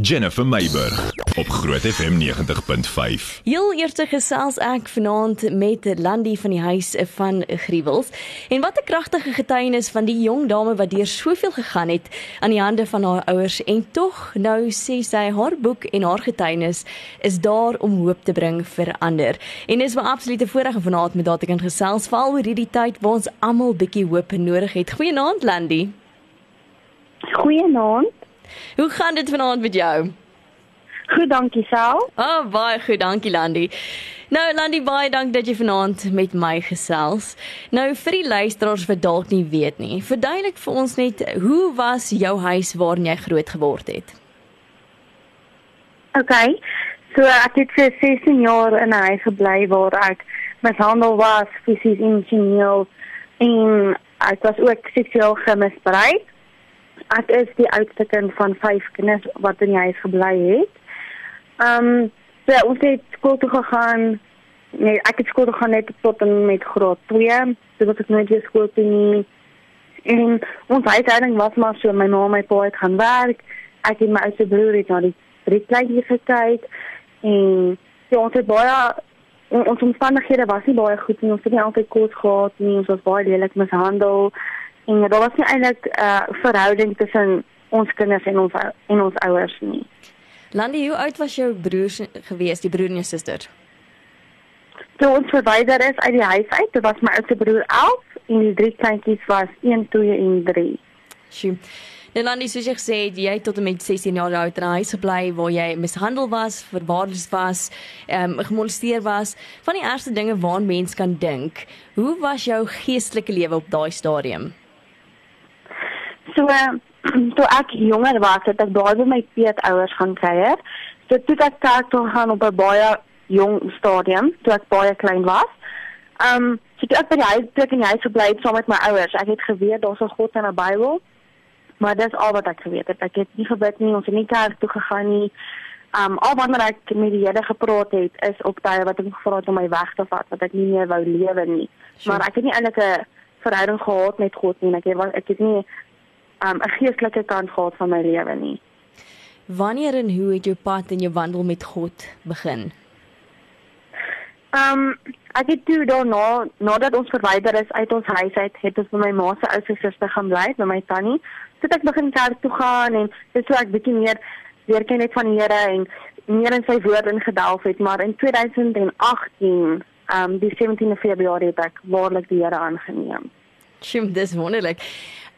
Jennifer Meiburg op Groot FM 90.5. Heel eerste gesels ek vanaand met Landy van die huis van Griewels. En wat 'n kragtige getuienis van die jong dame wat deur soveel gegaan het aan die hande van haar ouers en tog nou sê sy haar boek en haar getuienis is daar om hoop te bring vir ander. En dis 'n absolute voorreg om vanaand met haar te kan gesels veral oor hierdie tyd waar ons almal bietjie hoop nodig het. Goeienaand Landy. Goeienaand. Hoe gaan dit vanaand met jou? Goed, dankie Sal. Ah, oh, baie goed, dankie Landy. Nou Landy, baie dank dat jy vanaand met my gesels. Nou vir die luisteraars wat dalk nie weet nie, verduidelik vir ons net hoe was jou huis waarin jy groot geword het? OK. So ek het vir 16 jaar in 'n huis gebly waar ek mishandel was, fisies emosioneel en ek was ook seksueel gemisbruik ek is die oudste kind van 5 kinders wat in die huis gebly het. Ehm um, so ons het skool toe gegaan. Nee, ek het skool toe gegaan net tot en met graad 2. So was ek nooit weer skool toe nie. En ons huishouding was maar so my ma en my pa het gaan werk. Ek en my oudste broer het na die kleintjies gekyk en so ons het baie ons omstandighede was nie baie goed nie. Ons het nie altyd kos gehad nie. Ons was baie lelik mishandel en daar was nie eintlik 'n uh, verhouding tussen ons kinders en ons en ons ouers nie. Landy, hoe oud was jou broers gewees, die broer en suster? Toe ons verwyder is uit die huis uit, dit was my oudste broer 11 en die drie kleintjies was 1, 2 en 3. Sjoe. Nou Landy, soos jy gesê het, jy het tot en met 16 jaar oud in 'n huis gebly waar jy mishandel was, verwaarloos was, ehm um, gemolesteer was, van die ergste dinge waaraan mens kan dink. Hoe was jou geestelike lewe op daai stadium? So toe ek jonger was, het ek daar by my peetouers gaan kuier. So toe ek kerk toe gaan op 'n baie jong stadium, toe ek baie klein was. Um so toe ek by die huis toe ek in die huis gebly het saam met my ouers. Ek het geweet daar's 'n God en 'n Bybel. Maar dis al wat ek geweet het. Ek het nie gebid nie, ons het nie kerk toe gegaan nie. Um al wat ek met die Here gepraat het is op tye wat ek gevra het om my weg te vat, wat ek nie meer wou lewe nie. Sure. Maar ek het nie eintlik 'n verhouding gehad met God nie. Ek het ek het nie um, 'n geestelike kant gehad van my lewe nie. Wanneer en hoe het jou pad en jou wandel met God begin? Um ek het toe daarna nadat ons verwyder is uit ons huis uit, het ons by my ma se oudste suster gaan bly, by my tannie. Toe ek begin kerk toe gaan en dis so ek bietjie meer weer ken net van die Here en meer in sy woord ingedelf het, maar in 2018, um die 17de Februarie het ek waarlik die Here aangeneem. Sjoe, dis wonderlik.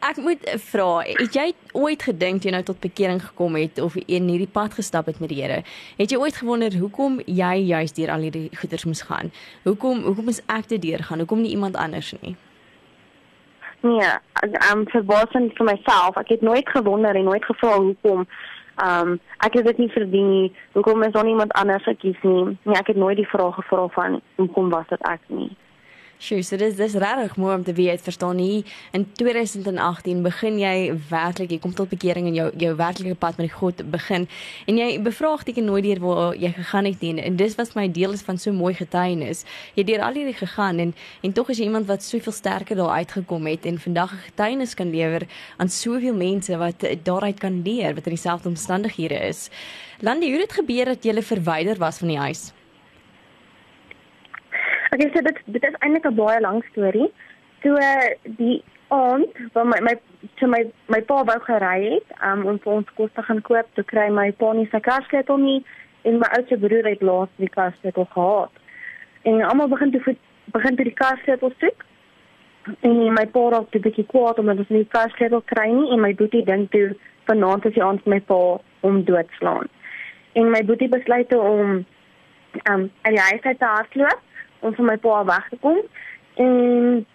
Ek moet vra, het jy ooit gedink jy nou tot bekering gekom het of in hierdie pad gestap het met die Here? Het jy ooit gewonder hoekom jy juist deur al hierdie goeders moes gaan? Hoekom hoekom is ek dit deurgaan? Hoekom nie iemand anders nie? Nee, I'm verbaasend vir myself. Ek het nooit gewonder en nooit gevra hoekom. Um ek het dit nie verdien nie. Hoekom is daar niemand anders gekies nie? Nee, ek het nooit die vraag gevra van hoekom was dit ek nie? Sjoe, so dis dis regtig mooi om te weet, verstaan nie. In 2018 begin jy werklik, jy kom tot bekering en jou jou werklike pad met God begin en jy bevraagteken nooit deur waar jy gegaan het nie. En dis wat my deel is van so mooi getuienis. Jy deur al hierdie gegaan en en tog is jy iemand wat soveel sterker daar uitgekom het en vandag 'n getuienis kan lewer aan soveel mense wat daaruit kan leer wat in dieselfde omstandighede is. Landy, hoe het dit gebeur dat jy verwyder was van die huis? Okay, so dit dit is eintlik 'n baie lang storie. So uh, die aand waar my my so my my pa wou gery het um, om vir ons kos te gaan koop, toe kry my pa nie sy kasketel nie en my oudste broer het laas die kasketel gehad. En almal begin toe begin toe die kasketel soek. En my pa raak toe bietjie kwaad omdat ons nie die kasketel kry nie en my boetie dink toe vanaand is die aand my pa om doodslaan. En my boetie besluit om um uit die huis uit te hardloop om van my pa weg te kom en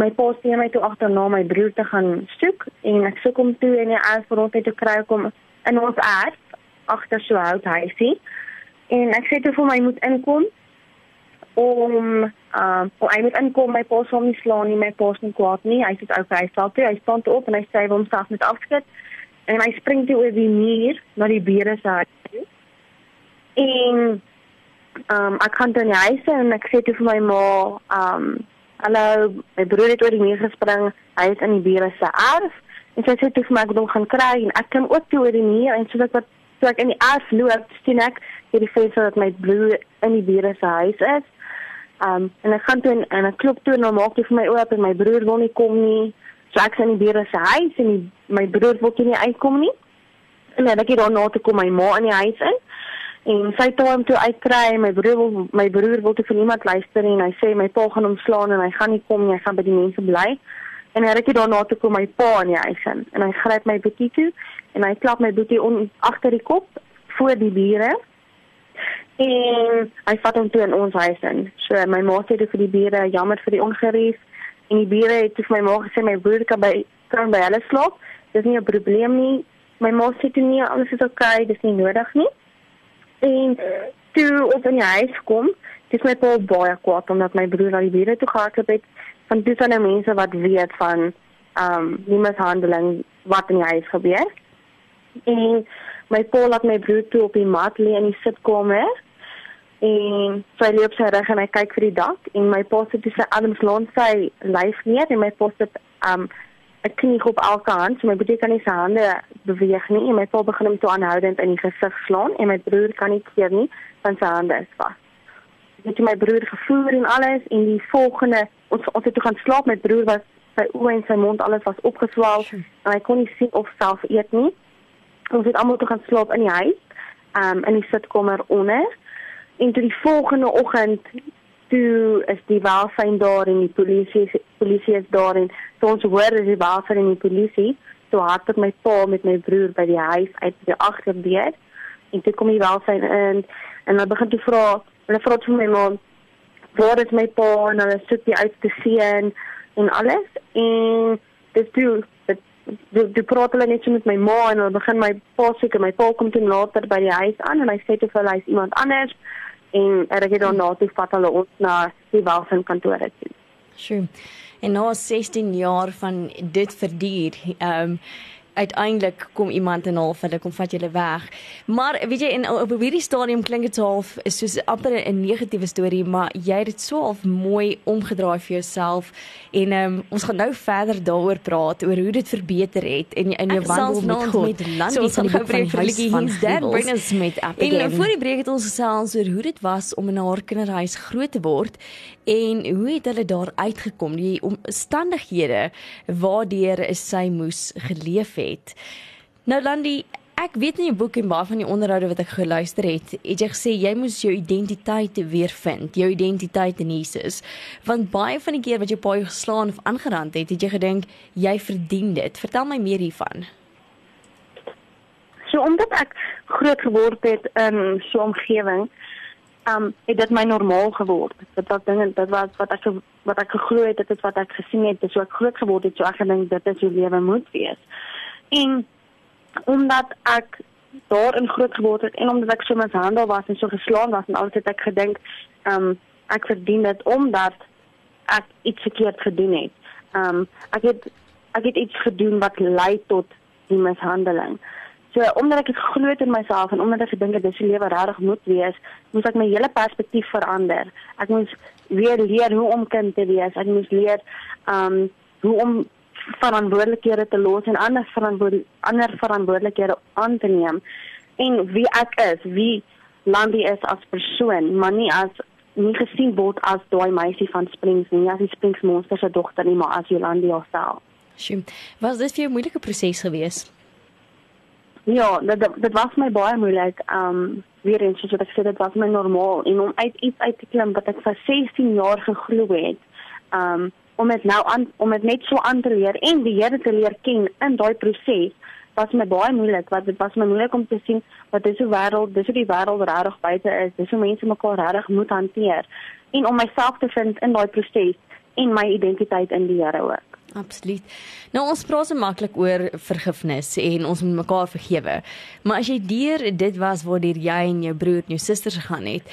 my pa stuur my toe agterna my broer te gaan soek en ek soek hom toe en hy as vir ons te kry kom in ons erf agter so hout huisie en ek sê toe vir my moet inkom om uh om hy moet inkom. My pa sal nie slaan nie. My pa is nie kwaad nie. Hy sê okay hy staan toe hy staan toe op en hy sê hom self met afskud. En hy spring toe oor die muur na die bure se huis en um ek kan dan hy sê en ek sê toe vir my ma um hallo my broer het oor die muur gespring hy is in die bure se erf en sy sê toe vir my ek moet hom gaan kry en ek kan ook toe oor die muur en soos ek wat toe ek in die erf loop, sien ek hierdie venster dat my broer in die bure se huis is. Um en ek gaan toe en, en ek klop toe en hom maak hy vir my oop en my broer wil nie kom nie. So ek sien die bure se huis en die, my broer wil nie uitkom nie. En dan ek hier daarna toe kom my ma in die huis in. En sy het hom toe uitkry, my broer wil my broer wil toe vir iemand luister en hy sê my pa gaan hom slaan en hy gaan nie kom nie, hy gaan by die mense bly. En hy rukkie daarna toe kom my pa in die huis in en hy gryp my boetie toe en hy klap my boetie on agter die kop voor die bure. En hy vat hom toe in ons huis in. So my ma sê vir die bure, jammer vir die ongerief en die bure het vir my ma gesê my broer kan by kan by hulle slaap. Dis nie 'n probleem nie. My ma sê toe nee, alles is oukei, okay, dis nie nodig nie. En toe op in die huis kom, dis my pa baie kwaad omdat my broer na die bure toe gehardloop het van dis ander mense wat weet van ehm um, die mishandeling wat in die huis gebeur. En my pa laat my broer toe op die mat lê in die sitkamer en sy lê op sy rug en hy kyk vir die dak en my pa sit sy arms langs sy lyf neer en my pa sit um 'n knie op elke hand so my broer kan nie sy hande beweeg nie en my pa begin hom toe aanhoudend in die gesig slaan en my broer kan nie keer nie want sy hande is vas. Ek het my broer gevoer en alles en die volgende ons ons het toe gaan slaap met broer was sy oë en sy mond alles was opgeswel en hy kon nie sien of self eet nie. Ons het almal toe gaan slaap in die huis, um in die sitkamer onder en toe die volgende oggend toe is die welsyn daar en die polisie polisie is daar en toe ons hoor is die welsyn en die polisie. Toe het ek my pa met my broer by die huis uit die agterdeur en toe kom die welsyn in en hulle begin te vra hulle vra toe my ma waar is my pa? En hulle soek die uit te sien en alles en dis toe die die praat hulle net so met my ma en hulle begin my pa seker my pa kom toe later by die huis aan en hy sê toe vir hulle hy's iemand anders en ek het dan na toe vat hulle ons na die welsin kantore toe. Sjoe. En nou 16 jaar van dit verduur. Ehm um, uiteindelik kom iemand en half hulle kom vat julle weg. Maar weet jy in op hierdie stadium klink dit half soos amper 'n negatiewe storie, maar jy het dit so half mooi omgedraai vir jouself en um, ons gaan nou verder daaroor praat oor hoe dit verbeter het in in jou wandel met God. Met land, so ons gaan gou breek vir liedjie hier's dan bring ons met up again. En voor die breek het ons gesels oor hoe dit was om in haar kinderhuis groot te word en hoe het hulle daar uitgekom die omstandighede waardeur sy moes geleef het. Nou Landy, ek weet in jou boek en baie van die onderhoude wat ek geluister het, het jy gesê jy moes jou identiteit weer vind, jou identiteit in Jesus. Want baie van die keer wat jy paai geslaan of aangerand het, het jy gedink jy verdien dit. Vertel my meer hiervan. So omdat ek groot geword het in so 'n omgewing, um het dit my normaal geword. Dit was dinge, dit was wat ek wat ek geglo het, dit is wat ek gesien het, dis so ek groot geword het, so ek gedink dit is hoe lewe moet wees. En omdat ek daarin groot geword het en omdat ek so mishandel was en so geslaan was en alles het ek gedink, ehm um, ek verdien dit omdat ek iets verkeerd gedoen het. Ehm um, ek het ek het iets gedoen wat lei tot die mishandeling. So omdat ek dit glo in myself en omdat ek gedink het dis die lewe regtig moet wees, moet ek my hele perspektief verander. Ek moet weer leer hoe om kind te wees. Ek moet leer ehm um, hoe om verantwoordelikhede te los en ander verantwoord ander verantwoordelikhede aan te neem en wie ek is, wie Landie is as persoon, maar nie as nie gesien word as daai meisie van Springs nie, as die Springs monster se dogter nie, maar as Jolandi haarself. Sjoe. Was dit vir 'n moeilike proses geweest? Ja, dit dit was my baie moeilik. Um weer eens soos ek sê, dit was my normaal en om uit iets uit te klim wat ek vir 16 jaar geglo het. Um om dit nou aan om dit net so aan te leer en die Here te leer ken in daai proses was my baie moeilik want dit was my moeilik om te sien wat dis hoe wêreld dis hoe die wêreld regtig buite is dis hoe mense mekaar regtig moet hanteer en om myself te vind in daai proses en my identiteit in die Here ook Absoluut. Nou ons praat so maklik oor vergifnis en ons moet mekaar vergewe. Maar as jy deur dit was waardeur jy en jou broer en jou susters gegaan het,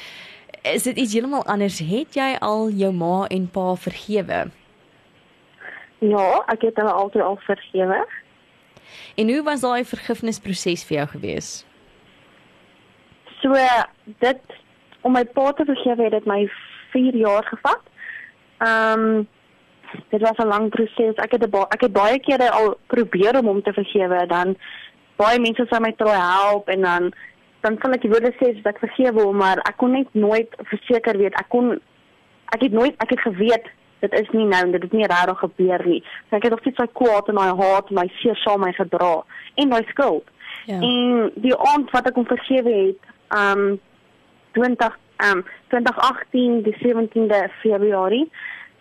is dit iets heeltemal anders. Het jy al jou ma en pa vergewe? Ja, ek het hulle altyd al vergewe. En hoe was daai vergifnisproses vir jou gewees? So dit om my pa te vergewe het dit my 4 jaar gevat. Ehm um, dit was 'n lang proses. Ek het ek het baie kere al probeer om hom te vergewe dan baie mense sou my probeer help en dan dan sal ek die woorde sê dat ek vergewe hom, maar ek kon net nooit verseker weet. Ek kon ek het nooit ek het geweet dit is nie nou dit het nie regtig gebeur nie. So ek het nog steeds daai kwaad en daai haat en daai seer saam my gedra en daai skuld. Ja. En die aand wat ek hom vergewe het, um 20 um 2018 die 17de Februarie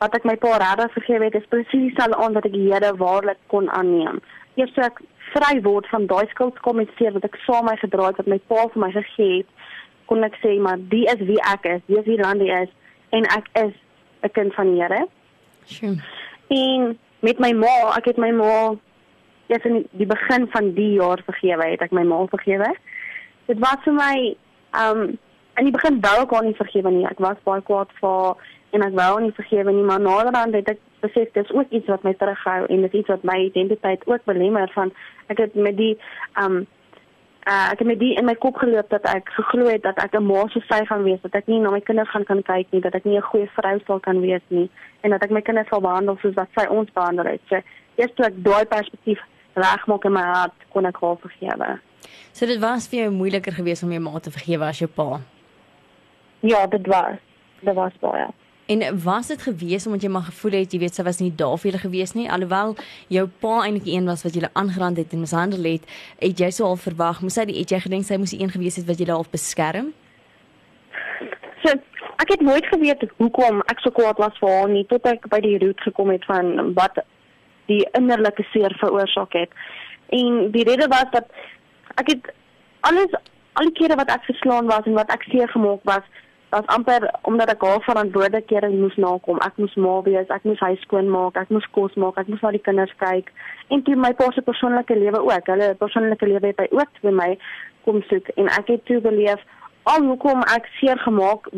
wat ek my pa regtig vergewe het, is presies dieselfde aand wat ek die Here waarlik kon aanneem. Eers so ek vry word van daai skuldkommissie wat ek saam my gedra het wat my pa vir my gegee het, kon ek sê maar die is wie ek is, wie is wie Randy is en ek is 'n kind van die Here. En met my ma, ek het my ma ja in die begin van die jaar vergewe, het ek my ma vergewe. Dit was vir my um in die begin wou ek haar nie vergewe nie. Ek was baie kwaad vir haar en ek wou nie vergewe nie, maar naderhand het ek besef dis ook iets wat my terughou en dit is iets wat my identiteit ook belemmer van ek het met die um uh, ek het met die in my kop geloop dat ek geglo het dat ek 'n ma so sy gaan wees, dat ek nie na my kinders gaan kan kyk nie, dat ek nie 'n goeie vrou sal kan wees nie en dat ek my kinders sal behandel soos wat sy ons behandel het. So, eers toe ek daai perspektief regmaak in my hart, kon ek haar vergewe. So dit was vir jou moeiliker geweest om jou ma te vergewe as jou pa. Ja, dit was. Dit was baie. En was dit gewees omdat jy maar gevoel het jy weet sy was nie daar vir julle gewees nie? Alhoewel jou pa eintlik een was wat julle aangerand het en mishandel het het jy sou al verwag moes hy die het jy gedink sy moes die een gewees het wat julle half beskerm? So ek het nooit geweet hoekom ek so kwaad was vir haar nie tot ek by die root gekom het van wat die innerlike seer veroorsaak het. En die rede was dat ek het alles al die kere wat ek geslaan was en wat ek seer gemaak was was amper omdat ek haar verantwoordelikhede moes nakom. Ek moes ma wees, ek moes huis skoon maak, ek moes kos maak, ek moes na die kinders kyk en toe my pa se persoonlike lewe ook. Hulle persoonlike lewe het by ook by my kom soek en ek het toe beleef al hoekom ek seer gemaak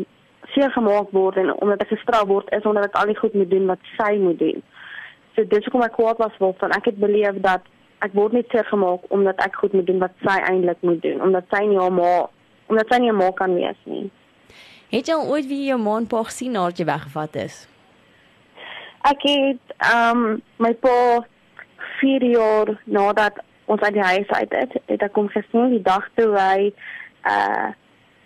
seer gemaak word en omdat ek gestraf word is omdat ek al die goed moet doen wat sy moet doen. So dis hoekom ek kwaad was van ek het beleef dat ek word net seer gemaak omdat ek goed moet doen wat sy eintlik moet doen omdat sy nie haar ma omdat sy nie 'n ma kan wees nie. Het jy al ooit wie jou ma en pa gesien nadat jy weggevat is? Ek het ehm um, my pa 4 jaar nadat ons uit die huis uit het, het ek hom gesien die dag toe hy uh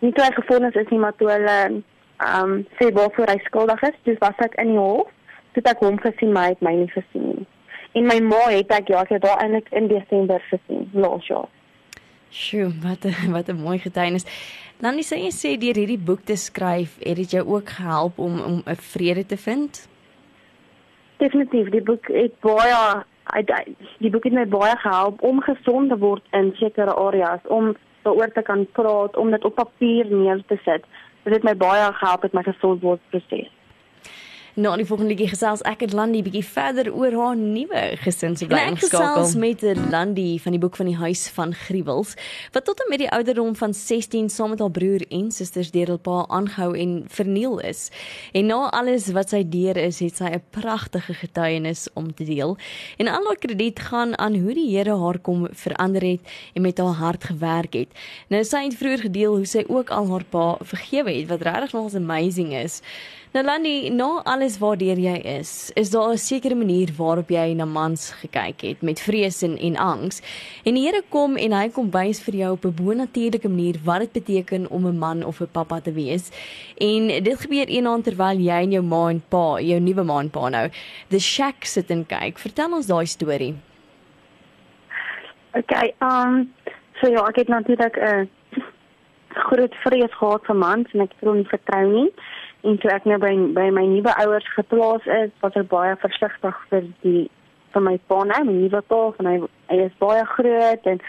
nie toe hy gefonnis is nie, maar toe hulle ehm um, sê waarvoor hy skuldig is, dis was ek in die hof. Toe ek hom gesien, maar het my nie gesien nie. En my ma het ek ja, ek het haar eintlik in Desember gesien, laas jaar. Sjoe, wat 'n wat 'n mooi getuienis. Dan sê jy sê deur hierdie boek te skryf, het dit jou ook gehelp om om 'n vrede te vind? Definitief, die boek het baie die boek het my baie gehelp om gesond te word in sekere areas, om daaroor te kan praat, om dit op papier neer te sit. Dit het my baie gehelp met my gesondword Nou, die volgende liedjie gesels ek en Landy bietjie verder oor haar nuwe gesinsbeleid. Ek gesels met Landy van die boek van die huis van gruwels wat tot en met die ouderdom van 16 saam met haar broer en susters deur hul pa aangehou en verniel is. En na alles wat sy deur is, het sy 'n pragtige getuienis om te deel. En al haar krediet gaan aan hoe die Here haar kom verander het en met haar hart gewerk het. Nou sy het vroeër gedeel hoe sy ook al haar pa vergewe het wat regtig nogals amazing is. Nou Lani, na alles waardeur jy is, is daar 'n sekere manier waarop jy na mans gekyk het met vrees en, en angs. En die Here kom en hy kom wys vir jou op 'n bonatuurlike manier wat dit beteken om 'n man of 'n pappa te wees. En dit gebeur eendag terwyl jy en jou ma en pa, jou nuwe ma en pa nou, the shack sit en kyk. Vertel ons daai storie. Okay, um so ja, ek het natuurlik 'n uh, groot vrees gehad vir mans en ek het hom nie vertrou nie en toe ek nou by by my nuwe ouers geplaas is, was ek baie versigtig vir die vir my pa nou, my nuwe pa, van hy hy is baie groot en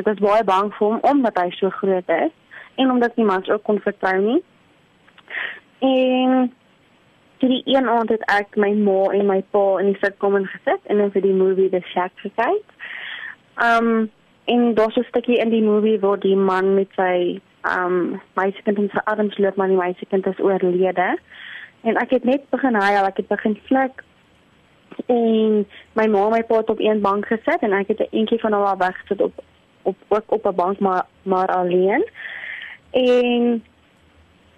ek was baie bang vir hom omdat hy so groot is en omdat niemand ook kon vertrou nie. En die een aand het ek my ma en my pa in die sitkom gesit en dan vir die movie The Shack gekyk. Um en daar's 'n stukkie in die movie waar die man met sy um meisiekind in sy arms loop maar die meisiekind is oorlede. En ek het net begin huil, ek het begin vlek. En my ma en my pa het op een bank gesit en ek het 'n entjie van hulle weg gesit op op ook op 'n bank maar maar alleen. En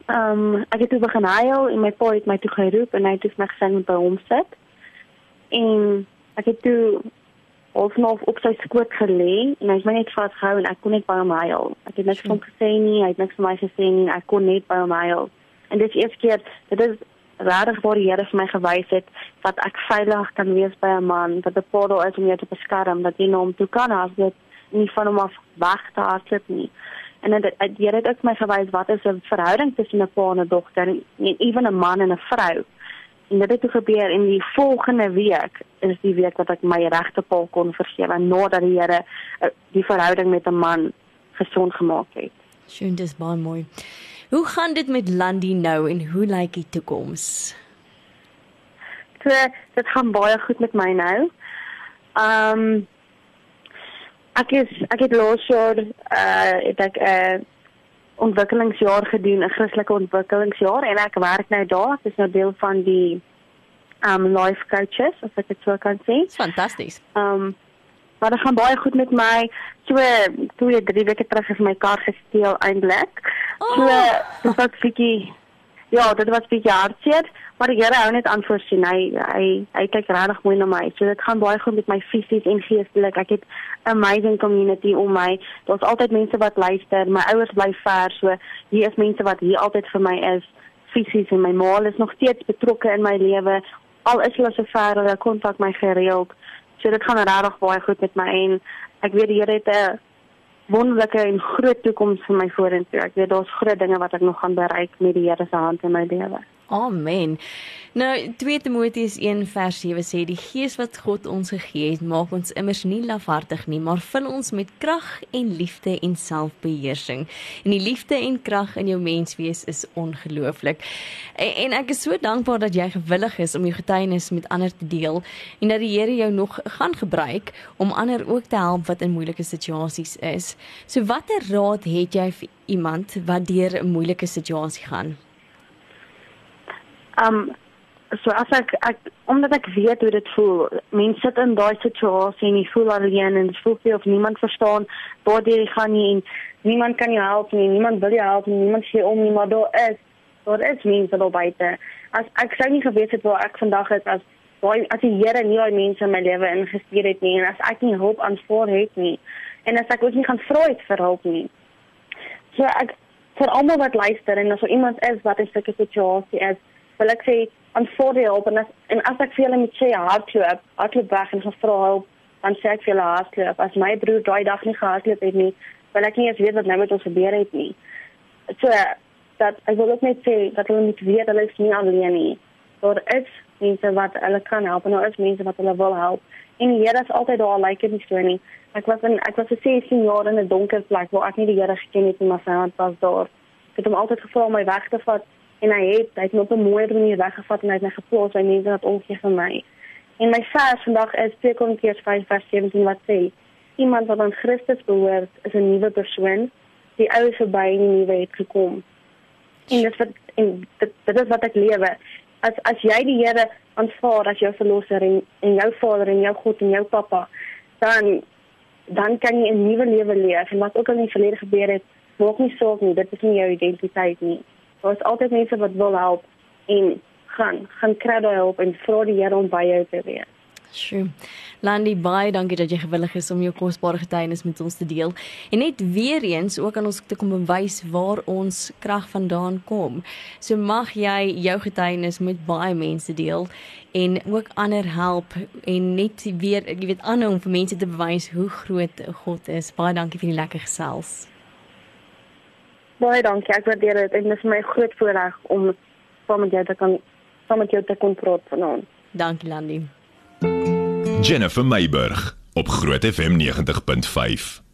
um ek het toe begin huil en my pa het my toe geroep en hy het my gesê om by hom sit. En ek het toe halfnoof op sy skoot gelê en hy's my net vasgehou en ek kon net by hom huil. Ek het niks van hom gesê nie, hy het niks vir my gesê nie, ek kon net by hom huil. En dit is eers keer, dit is regtig waar die Here vir my gewys het dat ek veilig kan wees by 'n man, dat 'n pa daar is om jou te beskerm, dat jy na hom toe kan as dit nie van hom af weg te hardloop nie. En dit die Here het ook my gewys wat is 'n verhouding tussen 'n pa en 'n dogter en ewen 'n man en 'n vrou. En dit het gebeur in die volgende week is die week wat ek my regte pa kon vergewe nadat die Here eh, die verhouding met 'n man gesond gemaak het. Schön, dis baie mooi. Hoe gaan dit met Landy nou en hoe lyk die toekoms? So, dit gaan baie goed met my nou. Ehm um, ek is ek het laas jaar uh het ek 'n uh, ontwikkelingsjaar gedoen, 'n Christelike ontwikkelingsjaar en ek werk nou daar. Dit is nou deel van die um life coaches, as ek dit so kan sê. Fantasties. Um maar dit gaan baie goed met my. So twee drie weke terug is my kar gesteel eintlik. So Oh. dit was bietjie ja, dit was bietjie hartseer, maar die Here hou net aan voorsien. Hy hy hy kyk regtig mooi na my. So dit gaan baie goed met my fisies en geestelik. Ek het 'n amazing community om my. Daar's altyd mense wat luister. My ouers bly ver, so hier is mense wat hier altyd vir my is fisies en my ma is nog steeds betrokke in my lewe. Al is hulle so ver, hulle kontak my gereeld. So dit gaan regtig baie goed met my en ek weet die Here het 'n wonderlike en groot toekoms vir my vorentoe. Ek weet daar's groot dinge wat ek nog gaan bereik met die Here se hand in my lewe. Amen. Nou 2 Timoteus 1 vers 7 sê die gees wat God ons gegee het, maak ons immers nie lafhartig nie, maar vul ons met krag en liefde en selfbeheersing. En die liefde en krag in jou menswees is ongelooflik. En, en ek is so dankbaar dat jy gewillig is om jou getuienis met ander te deel en dat die Here jou nog gaan gebruik om ander ook te help wat in moeilike situasies is. So watter raad het jy vir iemand wat deur 'n moeilike situasie gaan? Um so as ek ek omdat ek weet hoe dit voel, mense sit in daai situasie en jy voel alleen en jy voel jy of niemand verstaan waar jy gaan nie en niemand kan jou help nie, niemand wil jou help nie, niemand sê om nie, maar daar is daar is mense daar buite. As ek sou nie geweet het waar ek vandag is as waar as die Here nie daai mense in my lewe ingestuur het nie en as ek nie hulp aanvaar het nie en as ek ook nie gaan vra het vir hulp nie. So ek vir almal wat luister en as er iemand is wat in sulke situasie is, wil ek sê aanvaar die hulp en as en as ek vir julle moet sê hardloop, hardloop weg en gevra hulp, dan sê ek vir julle hardloop. As my broer daai dag nie gehardloop het nie, wil ek nie eens weet wat nou met ons gebeur het nie. So dat ek wil ook net sê dat hulle moet weet hulle is nie alleen nie. Daar is mense wat hulle kan help en daar is mense wat hulle wil help. En die Here is altyd daar, like dit nie so nie. Ek was in ek was vir 16 jaar in 'n donker plek waar ek nie die Here geken het nie, maar sy hand was daar. Ek het hom altyd gevra om my weg te vat en hy het hy het my op 'n mooi manier weggevat en hy het my geplaas by mense wat omgee vir my. En my vers vandag is 2 Korintiërs 5 vers 17 wat sê: Iemand wat aan Christus behoort, is 'n nuwe persoon. Die ou is verby en die nuwe het gekom. En dit wat en dit, dit is wat ek lewe. As as jy die Here aanvaar as jou verlosser en en jou Vader en jou God en jou Pappa, dan dan kan jy 'n nuwe lewe leef en wat ook al in die verlede gebeur het, maak nie saak nie, dit is nie jou identiteit nie. Daar is altyd mense wat wil help en gaan gaan kry daai hulp en vra die Here om by jou te wees. Sjoe. Landy baie dankie dat jy gewillig is om jou kosbare getuienis met ons te deel. En net weer eens ook aan ons te kom bewys waar ons krag vandaan kom. So mag jy jou getuienis met baie mense deel en ook ander help en net weer jy weet aanhou om vir mense te bewys hoe groot God is. Baie dankie vir die lekker gesels. Baie dankie. Ek waardeer dit en dit is my groot voorreg om saam met jou te kan saam met jou te kon praat vanaand. Dankie Landy. Jennifer Meiburg op Groot FM 90.5.